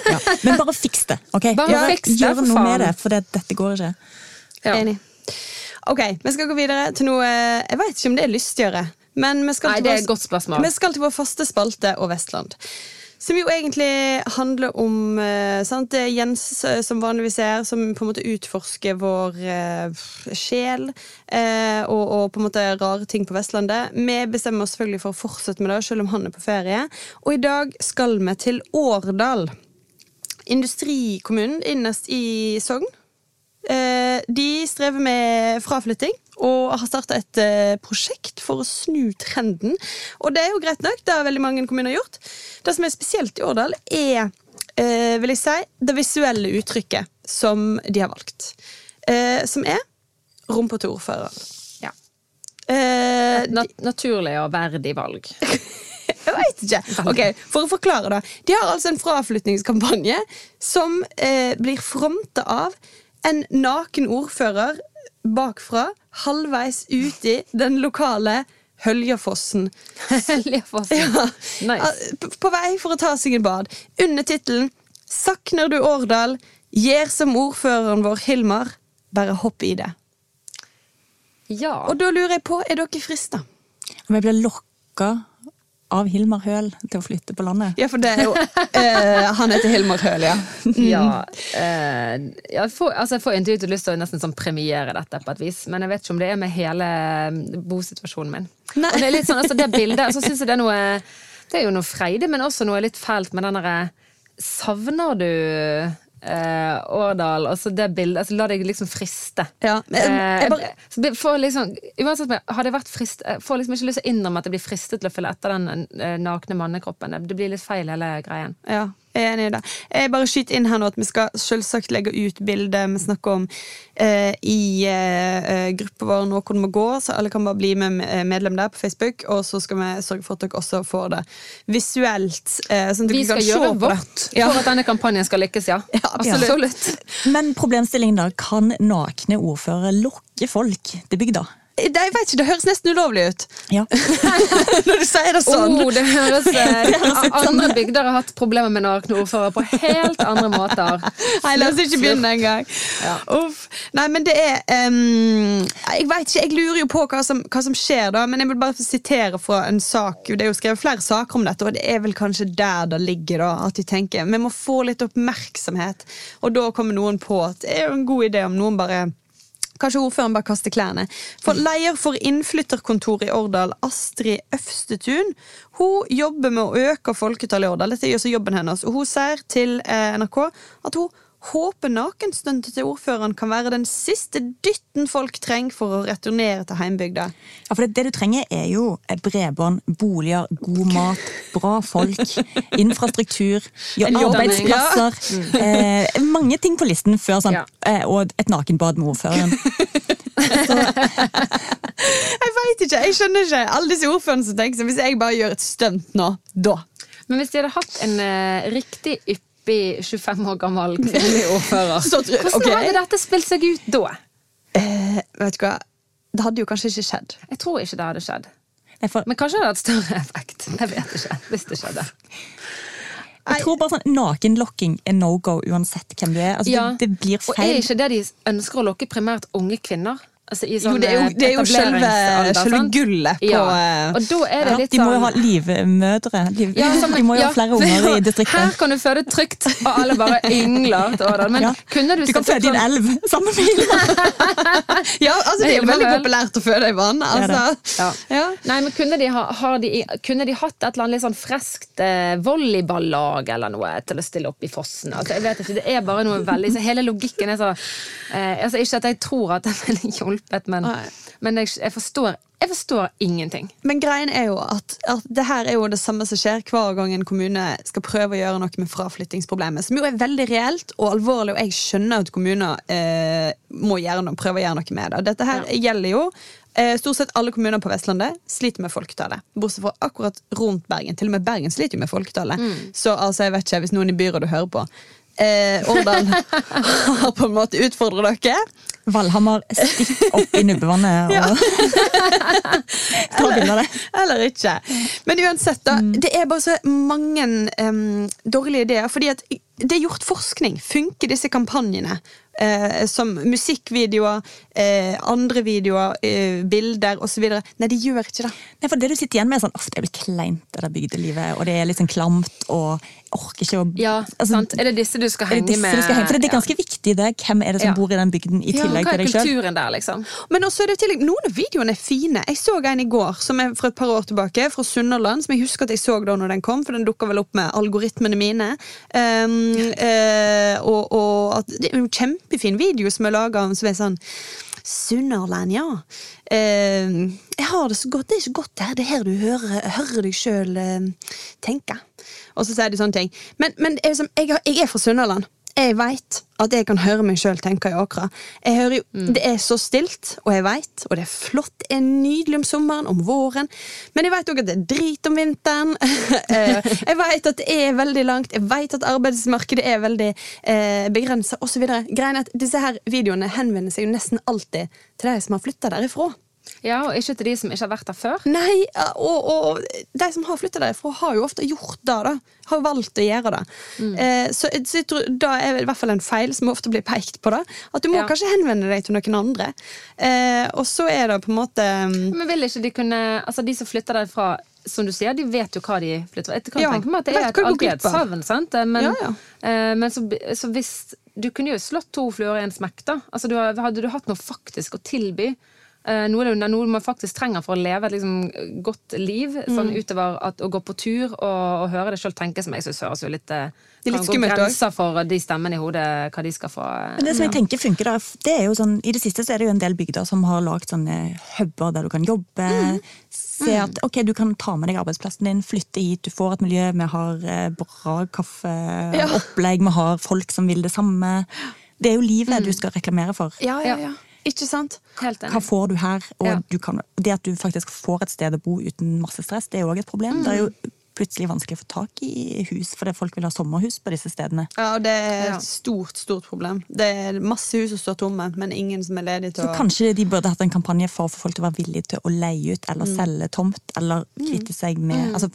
Ja. Men bare fiks det. ok? Bare Gjør- fiks det, Gjør for noe faen. med det, for det, dette går ikke. Ja. Enig. Ok, vi skal gå videre til noe Jeg vet ikke om det er lystgjøre. Men vi skal Nei, til det er et godt spørsmål. Vi skal til vår faste spalte og Vestland. Som jo egentlig handler om eh, sant? Det er Jens eh, som vanligvis er, som på en måte utforsker vår eh, sjel eh, og, og på en måte rare ting på Vestlandet. Vi bestemmer oss selvfølgelig for å fortsette med det, selv om han er på ferie. Og i dag skal vi til Årdal. Industrikommunen innerst i Sogn. Eh, de strever med fraflytting og har starta et eh, prosjekt for å snu trenden. Og det er jo greit nok, det har veldig mange kommuner gjort. Det som er spesielt i Årdal, er eh, vil jeg si, det visuelle uttrykket som de har valgt. Eh, som er rumpa til ordføreren. Ja. Et Nat naturlig og verdig valg. Jeg veit ikke. Ok, For å forklare det. De har altså en fraflytningskampanje som eh, blir fronta av en naken ordfører bakfra, halvveis uti den lokale Høljefossen. Høljefossen. Ja. Nice. På, på vei for å ta seg en bad. Under tittelen 'Sakner du Årdal? Gjør som ordføreren vår Hilmar. Bare hopp i det'. Ja. Og da lurer jeg på, er dere frista? Om jeg blir lokka av Hilmar Høel til å flytte på landet. Ja, for det er jo eh, Han heter Hilmar Høel, ja. Ja, eh, jeg, får, altså jeg får intuitivt lyst til å nesten sånn premiere dette på et vis, men jeg vet ikke om det er med hele mm, bosituasjonen min. Nei. Og det er litt sånn, altså det bildet, så synes jeg det er noe Det er jo noe freidig, men også noe litt fælt med den derre Savner du eh, Årdal? Altså det bildet, altså la deg liksom friste. Ja, men jeg- Eh, bare- får liksom, uansett, hadde jeg vært frist, får liksom ikke lyst til å innrømme at jeg blir fristet til å følge etter den eh, nakne mannekroppen. Det- blir litt feil, hele greien. Ja, enig i det. Jeg bare skyter inn her nå at vi skal selvsagt legge ut bildet vi snakker om eh, i eh, gruppa vår Noen må gå, så alle kan bare bli med eh, medlem der på Facebook. Og så skal vi sørge for at dere også får det visuelt. Eh, sånn at Vi dere skal kan gjøre vårt Ja. for at denne kampanjen skal lykkes, ja. Ja, absolutt. Men problemstillingen da, kan nakne ordførere lokke folk til bygda? Det, jeg vet ikke, det høres nesten ulovlig ut Ja. når du sier det sånn. Oh, det høres, eh, Andre bygder har hatt problemer med narknordfører på helt andre måter. Nei, la oss ikke begynne engang. Ja. Uff. Nei, men det er um, Jeg vet ikke, jeg lurer jo på hva som, hva som skjer da, men jeg vil bare sitere fra en sak. Det er jo skrevet flere saker om dette, og det er vel kanskje der det ligger, da. At de tenker vi må få litt oppmerksomhet. Og da kommer noen på at det er jo en god idé om noen bare Kanskje ordføreren bare kaster klærne. For Leder for innflytterkontoret i Årdal, Astrid Øvstetun, hun jobber med å øke folketallet i Årdal. Dette er også jobben hennes. Og hun sier til eh, NRK at hun håper nakenstuntet til ordføreren kan være den siste dytten folk trenger for å returnere til heimbygda. Ja, for det, det du trenger er jo bredbånd, boliger, god mat, bra folk, infrastruktur, ja, arbeidsplasser ja. Eh, mange ting på listen før sånn, Ja. eh, og et nakenbad med ordføreren. Jeg vet ikke, jeg skjønner ikke. Alle disse ordførerne som tenker sånn, hvis jeg bare gjør et stunt nå, da. Men hvis de hadde hatt en eh, riktig yppig 25 år gammel kvinnelig ordfører, hvordan okay. hadde dette spilt seg ut da? Eh, vet du hva? Det hadde jo kanskje ikke skjedd. Jeg tror ikke det hadde skjedd. For, Men kanskje det hadde hatt større effekt. Jeg vet ikke. Hvis det skjedde. jeg tror bare sånn Nakenlokking er no go uansett hvem du er. Altså, Ja. det, det blir Og er ikke det de ønsker å lokke primært unge kvinner? Altså i Jo, sånn det er jo, eh, det er jo selve, selve gullet på Ja. Og da er det Ja, litt de må jo sånn ha livmødre. De, Ja, som- de må jo ja, ha flere unger i Her kan du føde trygt, og alle bare yngler til Årdal. Men Ja. kunne du Du kan føde i en sånn- elv sammen med. Ja, altså det er jo veldig populært å føde i vann. er. Altså. Ja. Ja. Nei, men kunne de, ha, har de, kunne de hatt et eller annet litt sånn freskt eh, volleyballag eller noe til å stille opp i fossen? Altså, jeg vet ikke, det er bare noe veldig så Hele logikken er så eh, altså, Ikke at jeg tror at det ville hjulpet, men, men jeg, jeg, forstår, jeg forstår ingenting. Men greien er jo at, at det her er jo det samme som skjer hver gang en kommune skal prøve å gjøre noe med fraflyttingsproblemet, som jo er veldig reelt og alvorlig, og jeg skjønner at kommuner eh, må gjøre noe, prøve å gjøre noe med det. Dette her gjelder jo eh, Stort sett alle kommuner på Vestlandet sliter med folketallet. Bortsett fra akkurat rundt Bergen. Til og med Bergen sliter jo med folketallet. Så altså, jeg vet ikke, hvis noen i byrådet hører på eh, Årdal har på en måte utfordret dere. Valhammer stikk opp i nubbevannet og ta bilde av det. Eller ikke. Men uansett, da. Mm. Det er bare så mange um, dårlige ideer. Fordi at det er gjort forskning. Funker disse kampanjene? Eh, som musikkvideoer, eh, andre videoer, eh, bilder osv. Nei, de gjør ikke det. Nei, for det du sitter igjen med, er sånn, ofte er det kleint, det der bygdelivet, og det er litt sånn klamt, og orker ikke å Ja, altså, sant? Er det disse du skal er det henge disse med? du skal henge? For det er Ja. ganske viktig, det. Hvem er det som Ja. bor i den bygden, i Ja, tillegg til deg sjøl? kulturen der, liksom? Men også er det tillegg, noen av videoene er fine. Jeg så en i går som er fra et par år tilbake, fra Sunnhordland. Som jeg husker at jeg så da når den kom, for den dukka vel opp med algoritmene mine. Um, uh, og, og at det er jo en kjempefin video som er laga som er sånn Sunnhordland, ja. Eh, jeg har det så godt. Det er så godt her. Det er her du hører, hører deg sjøl tenke. Og så sier de sånne ting. Men, men er jeg, jeg er fra Sunnhordland. Jeg veit at jeg kan høre meg sjøl tenke i åkra. Jeg hører jo, Det er så stilt, og jeg veit, og det er flott, det er nydelig om sommeren, om våren. Men jeg veit òg at det er drit om vinteren. Eh, jeg veit at det er veldig langt, jeg veit at arbeidsmarkedet er veldig eh, begrensa osv. Disse her videoene henvender seg jo nesten alltid til de som har flytta derifra. Ja, og ikke til de som ikke har vært der før. Nei, og, og de som har flytta derfra, har jo ofte gjort det. da Har valgt å gjøre det. Eh, så, så jeg tror Da er det i hvert fall en feil som ofte blir pekt på. da At du må Ja. kanskje henvende deg til noen andre. Eh, og så er det på en måte mm, Men vil ikke de kunne Altså, de som flytter derfra, som du sier, de vet jo hva de flytter. Jeg kan Ja, tenke meg at det er et, hva de går alltid et glipp av. savn, sant? Men, Ja, ja. eh, men så, så hvis Du kunne jo slått to fluer i en smekk, da. Altså, du, hadde du hatt noe faktisk å tilby, eh, noe, noe man faktisk trenger for å leve et liksom, godt liv, sånn Mm. utover at, å gå på tur og, og høre det sjøl tenke, som jeg syns høres jo litt eh, Det er litt skummelt også. grenser for de stemmene i hodet, hva de skal få eh, Men det som jeg tenker funker da, det er jo sånn, I det siste så er det jo en del bygder som har lagd sånne huber der du kan jobbe. Mm. Se at ok, du kan ta med deg arbeidsplassen din, flytte hit, du får et miljø. Vi har eh, bra kaffeopplegg, vi har folk som vil det samme. Det er jo livet du skal reklamere for. Ja, ja, ja. Ikke sant? Helt Hva får du her? Og Ja. du kan, det at du faktisk får et sted å bo uten masse stress, det er jo òg et problem. Det er jo plutselig vanskelig å få tak i hus, fordi folk vil ha sommerhus på disse stedene. Ja, og det er et stort, stort problem. Det er masse hus som står tomme, men ingen som er ledige til Så å kanskje de burde hatt en kampanje for å få folk til å være villige til å leie ut eller selge tomt, eller kvitte seg med altså,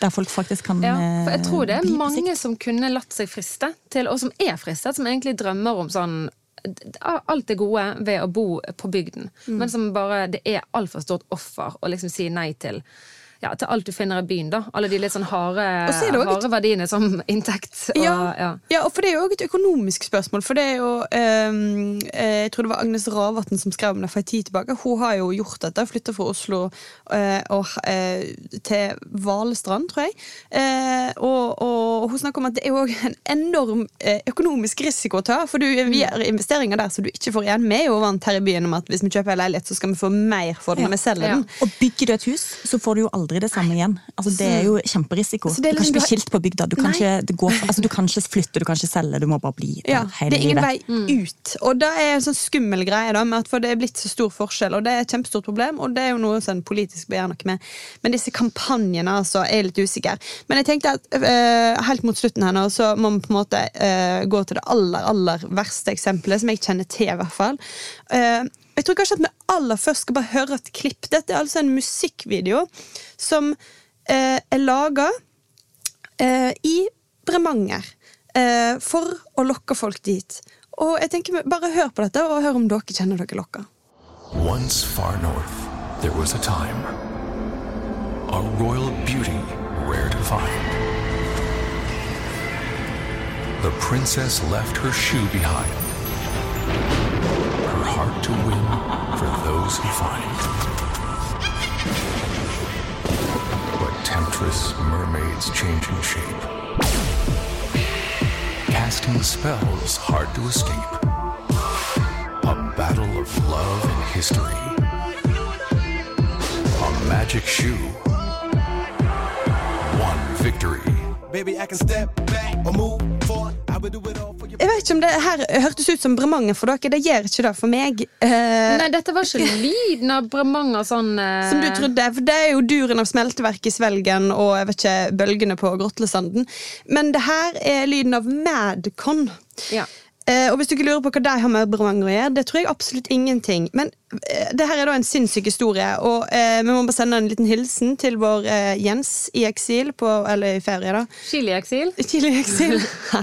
Der folk faktisk kan Ja, for jeg tror det eh, er mange som kunne latt seg friste til, og som er fristet, som egentlig drømmer om sånn Alt det gode ved å bo på bygden, Mm. men som bare Det er altfor stort offer å liksom si nei til. Ja, til alt du finner i byen, da. Alle de litt sånn harde, så et- verdiene som inntekt. Og, Ja, ja. ja, og for det er jo òg et økonomisk spørsmål. For det er jo ehm, eh, Jeg tror det var Agnes Ravatn som skrev om det for en tid tilbake. Hun har jo gjort dette. Flytta fra Oslo uh, og, uh, til Valestrand, tror jeg. Uh, og, og hun snakker om at det er jo en enorm økonomisk risiko å ta. For du vi gjør investeringer der som du ikke får igjen. Vi er jo vant her i byen om at hvis vi kjøper en leilighet, så skal vi få mer for den når vi selger Ja. den. Og bygger du et hus, så får du jo aldri det samme igjen. Altså, det er jo kjemperisiko. Så det er du kan liksom- ikke bli skilt på bygda. Du kan, ikke, det går, altså, du kan ikke flytte, du kan ikke selge, du må bare bli der Ja, hele det er ingen livet. vei ut. Og det er en sånn skummel greie, da, med at for det er blitt så stor forskjell. Og det er et kjempestort problem, og det er jo noe som politisk bør gjøre noe med. Men disse kampanjene altså, er jeg litt usikker. Men jeg tenkte at uh, helt mot slutten her nå, så må vi på en måte uh, gå til det aller, aller verste eksempelet, som jeg kjenner til, i hvert fall. Eh, jeg tror kanskje at vi aller først skal bare høre et klipp. Dette er altså en musikkvideo som eh, er laga eh, i Bremanger for å lokke folk dit. Og jeg tenker Bare hør på dette, og hør om dere kjenner dere lokka. Once far north, there was a time. A royal beauty rare to find. The princess left her shoe behind. For those who find. But temptress mermaids changing shape. Casting spells hard to escape. A battle of love and history. A magic shoe. One victory. Baby, I can step back or move forward. I would do it all vet ikke om det her hørtes ut som Bremanger for dere. Det gjør ikke det for meg. Uh, Nei, dette var ikke lyden av Bremanger sånn uh... som du trodde, for Det er jo duren av smelteverk i Svelgen og jeg vet ikke, bølgene på Grotlesanden. Men det her er lyden av Madcon. Ja. Eh, og hvis du ikke lurer på hva de har med Bremanger å gjøre, det tror jeg absolutt ingenting. Men eh, det her er da en sinnssyk historie, og eh, vi må bare sende en liten hilsen til vår eh, Jens i eksil, på, eller i ferie, da. Chili i eksil. Chili i eksil.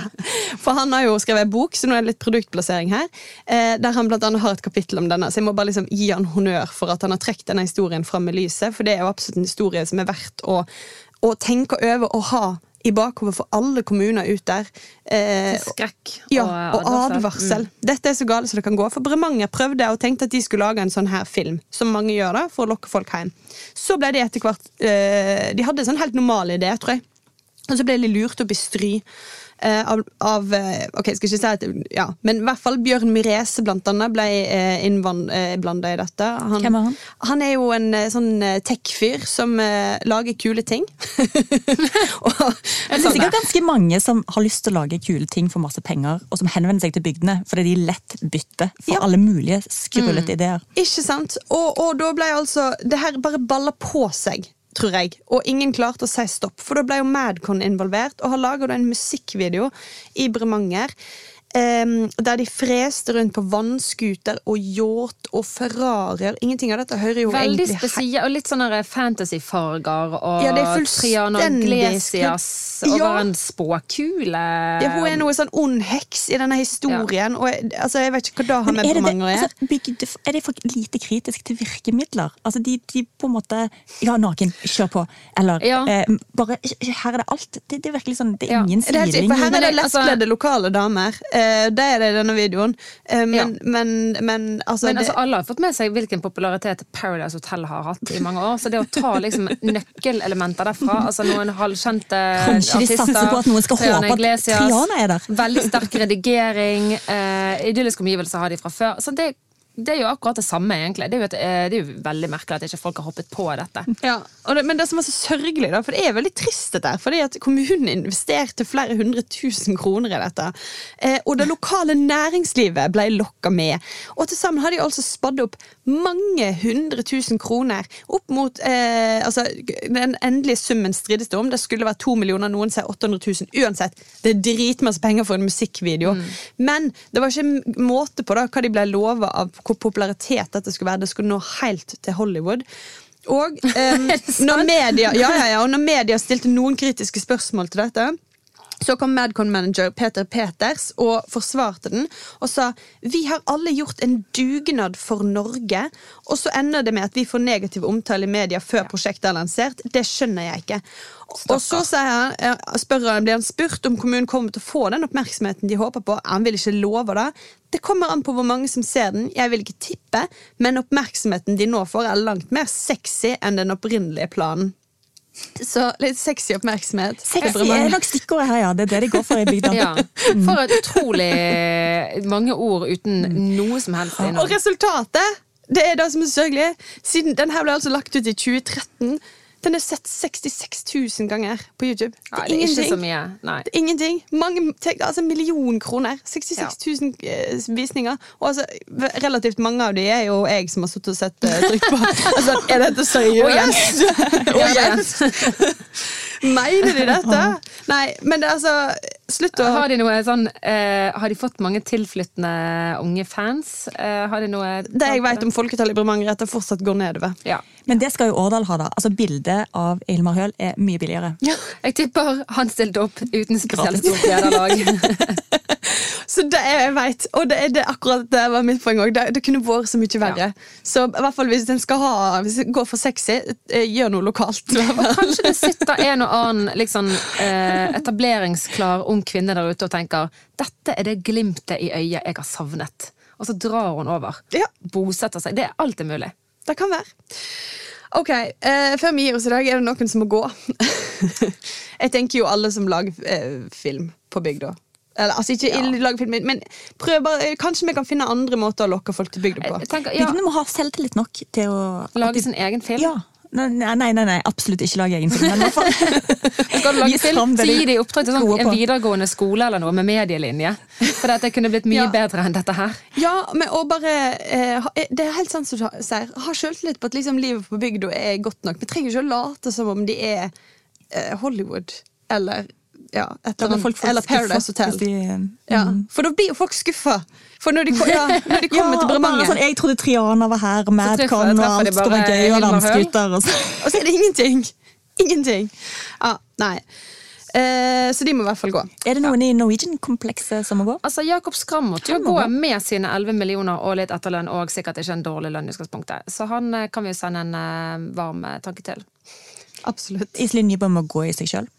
For han har jo skrevet en bok, så nå er det litt produktplassering her. Eh, der han blant annet har et kapittel om denne, så jeg må bare liksom gi han honnør for at han har trukket denne historien fram i lyset, for det er jo absolutt en historie som er verdt å, å tenke over og ha i bakhodet for alle kommuner ut der. Eh, skrekk skrekk ja, og advarsel. advarsel. Dette er så galt som det kan gå. For Bremanger prøvde og tenkte at de skulle lage en sånn her film, som mange gjør da, for å lokke folk hjem. Så ble de etter hvert eh, De hadde en sånn helt normal idé, tror jeg. Og så ble de lurt opp i stry. eh, av, av eh, Ok, jeg skal ikke si at ja, Men i hvert fall Bjørn Mirese blant annet ble uh, innblanda i dette. Han, Hvem er han? Han er jo en eh, sånn eh, tech-fyr som eh, lager kule ting. og, Det er sikkert ganske mange som har lyst til å lage kule ting for masse penger, og som henvender seg til bygdene fordi de lett bytter for Ja. alle mulige skrullete ideer. Ikke sant? Og, og da ble altså Det her bare balla på seg, tror jeg. Og ingen klarte å si stopp. For da ble jo Madcon involvert, og har laga en musikkvideo i Bremanger. Em, der de freste rundt på vannskuter og yacht og Ferrarier. Ingenting av dette hører jo Veldig egentlig spesielt, og litt sånne fantasyfarger. Og Ja, det er Triana Glesias og Ja. en spåkule. ja, Hun er noe sånn ond heks i denne historien. Og jeg, altså, jeg vet ikke hva da har med er, det, å gjøre. altså, er det for lite kritisk til virkemidler? Altså, de, de på en måte Ja, naken, kjør på. Eller Ja. eh, bare Her er det alt. Det, det er virkelig sånn Det er ingen ja. er for her er det det- altså- lettkledde lokale damer. Eh, det er det i denne videoen. Eh, men, Ja. men, men altså, Men det, altså, alle har fått med seg hvilken popularitet Paradise Hotel har hatt i mange år. Så det å ta liksom nøkkelelementer derfra, altså noen halvkjente Kanskje artister satser på at noen skal håpe at Triana er der. Veldig sterk redigering. Eh, idylliske omgivelser har de fra før. Så det, det er jo akkurat det samme, egentlig. Det er jo, et, eh, det er jo veldig merkelig at ikke folk har hoppet på dette. ja, det, men det som er så sørgelig, da, for det er veldig trist dette, fordi at kommunen investerte flere hundre tusen kroner i dette. Eh, og det lokale næringslivet ble lokka med. Og til sammen har de altså spadd opp mange hundre tusen kroner. Opp mot eh, altså, Den endelige summen strides det om. Det skulle være to millioner, noen sier 800 000. Uansett, det er dritmasse penger for en musikkvideo. Men det var ikke måte på da, hva de ble lova av hvor popularitet dette skulle være. Det skulle nå helt til Hollywood. Og eh, når media, ja, ja, ja, og når media stilte noen kritiske spørsmål til dette, så kom Madcon-manager Peter Peters og forsvarte den og sa vi har alle gjort en dugnad for Norge, og så ender det med at vi får negativ omtale i media før prosjektet er lansert. Det skjønner jeg ikke. Og så han, spør han, blir han spurt om kommunen kommer til å få den oppmerksomheten de håper på. Han vil ikke love det. Det kommer an på hvor mange som ser den. Jeg vil ikke tippe, men oppmerksomheten de nå får, er langt mer sexy enn den opprinnelige planen. Så litt sexy oppmerksomhet. Sexy er nok stikkordet her, ja. Det er det de går for i bygda. Ja. For et utrolig mange ord uten noe som helst Og resultatet, det er det som er sørgelig. Siden den her ble altså lagt ut i 2013. Den er sett 66 000 ganger på YouTube. Det er, ja, det er ikke så mye. Nei. Det er ingenting. Mange, altså million kroner. 66 000 eh, visninger. Og altså, relativt mange av de er jo jeg som har sittet og sett uh, trykk på. altså, er dette seriøst? Og Jens. Mener de dette? Nei, men det er altså Slutt å Har de noe sånn eh, Har de fått mange tilflyttende unge fans? Eh, har de noe Det jeg vet om folketallet i Bremanger, er at det fortsatt går nedover. Ja. Men det skal jo Årdal ha, da. Altså Bildet av Ilmar Høel er mye billigere. Jeg tipper han stilte opp uten spesielt stort lederlag. Så det er jeg vet, og det, er det akkurat det var mitt poeng òg. Det, det kunne vært så mye verre. Så i hvert fall hvis den skal ha Hvis det går for sexy, eh, gjør noe lokalt. og. Kanskje det sitter en og annen liksom, eh, etableringsklar ung kvinne der ute og tenker dette er det glimtet i øyet jeg har savnet. Og så drar hun over. Ja. Bosetter seg. Det er alltid mulig. Det kan være. Ok, eh, Før vi gir oss i dag, er det noen som må gå. jeg tenker jo alle som lager eh, film på bygda. Eller, altså ikke lager film, men- men prøv bare, kanskje vi kan finne andre måter å lokke folk til bygda på. Jeg tenker, ja, Bygdene må ha selvtillit nok til å Lage de- sin egen film. Ja. Nei, nei, nei, nei, absolutt ikke lage egen film. Men fall Skal du lage film, gi det i oppdrag til sånn, en videregående skole eller noe med medielinje. For dette kunne blitt mye Ja. bedre enn dette her. Ja, men og bare eh, Det er helt sant som du sier. Ha sjøltillit på at liksom, livet på bygda er godt nok. Vi trenger ikke å late som om de er eh, Hollywood eller ja, eller blir folk. Eller Paradise Hotel. De, mm. Ja, for da blir jo folk skuffa. For når de, ja, når de kommer til bare Bremanger, Sånn, jeg trodde Triana var her, Madcon, og alt skulle være gøy, og Hilmar og så. og så er det ingenting. Ingenting. Ja, nei. Eh, så de må i hvert fall gå. Er det noen i Norwegian-komplekset som må gå? Altså, Jakob Skram måtte jo gå gå. med sine 11 millioner og litt etterlønn, og sikkert ikke en dårlig lønn i utgangspunktet. Så han eh, kan vi jo sende en eh, varm eh, tanke til. Absolutt. Iselin Nybø må gå i seg sjøl.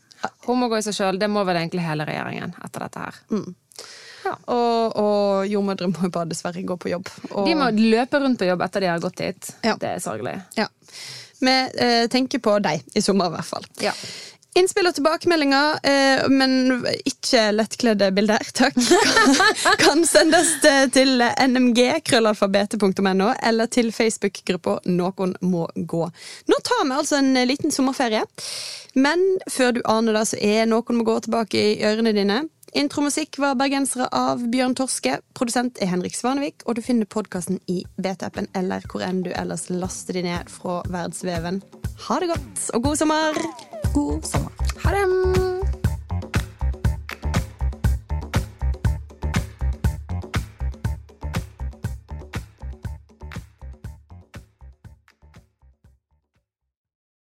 Hun må gå i seg sjøl. Det må vel egentlig hele regjeringen etter dette her. Og, og jordmødre må jo bare dessverre gå på jobb. Og, De må løpe rundt på jobb etter de har gått dit. Ja. Det er sørgelig. ja. Vi eh, tenker på deg i sommer, i hvert fall. Ja. Innspill og tilbakemeldinger, eh, men ikke lettkledde bilder, takk, kan, sendes til- nmg.krøllalfabetet.no eller til Facebook-gruppa Noen må gå. Nå tar vi altså en liten sommerferie, men før du aner det, så er Noen må gå tilbake i ørene dine. Intromusikk var bergensere av Bjørn Torske. Produsent er Henrik Svanevik, og du finner podkasten i BT-appen eller hvor enn du ellers laster de ned fra verdensveven. Ha det godt, og god sommer! God sommer.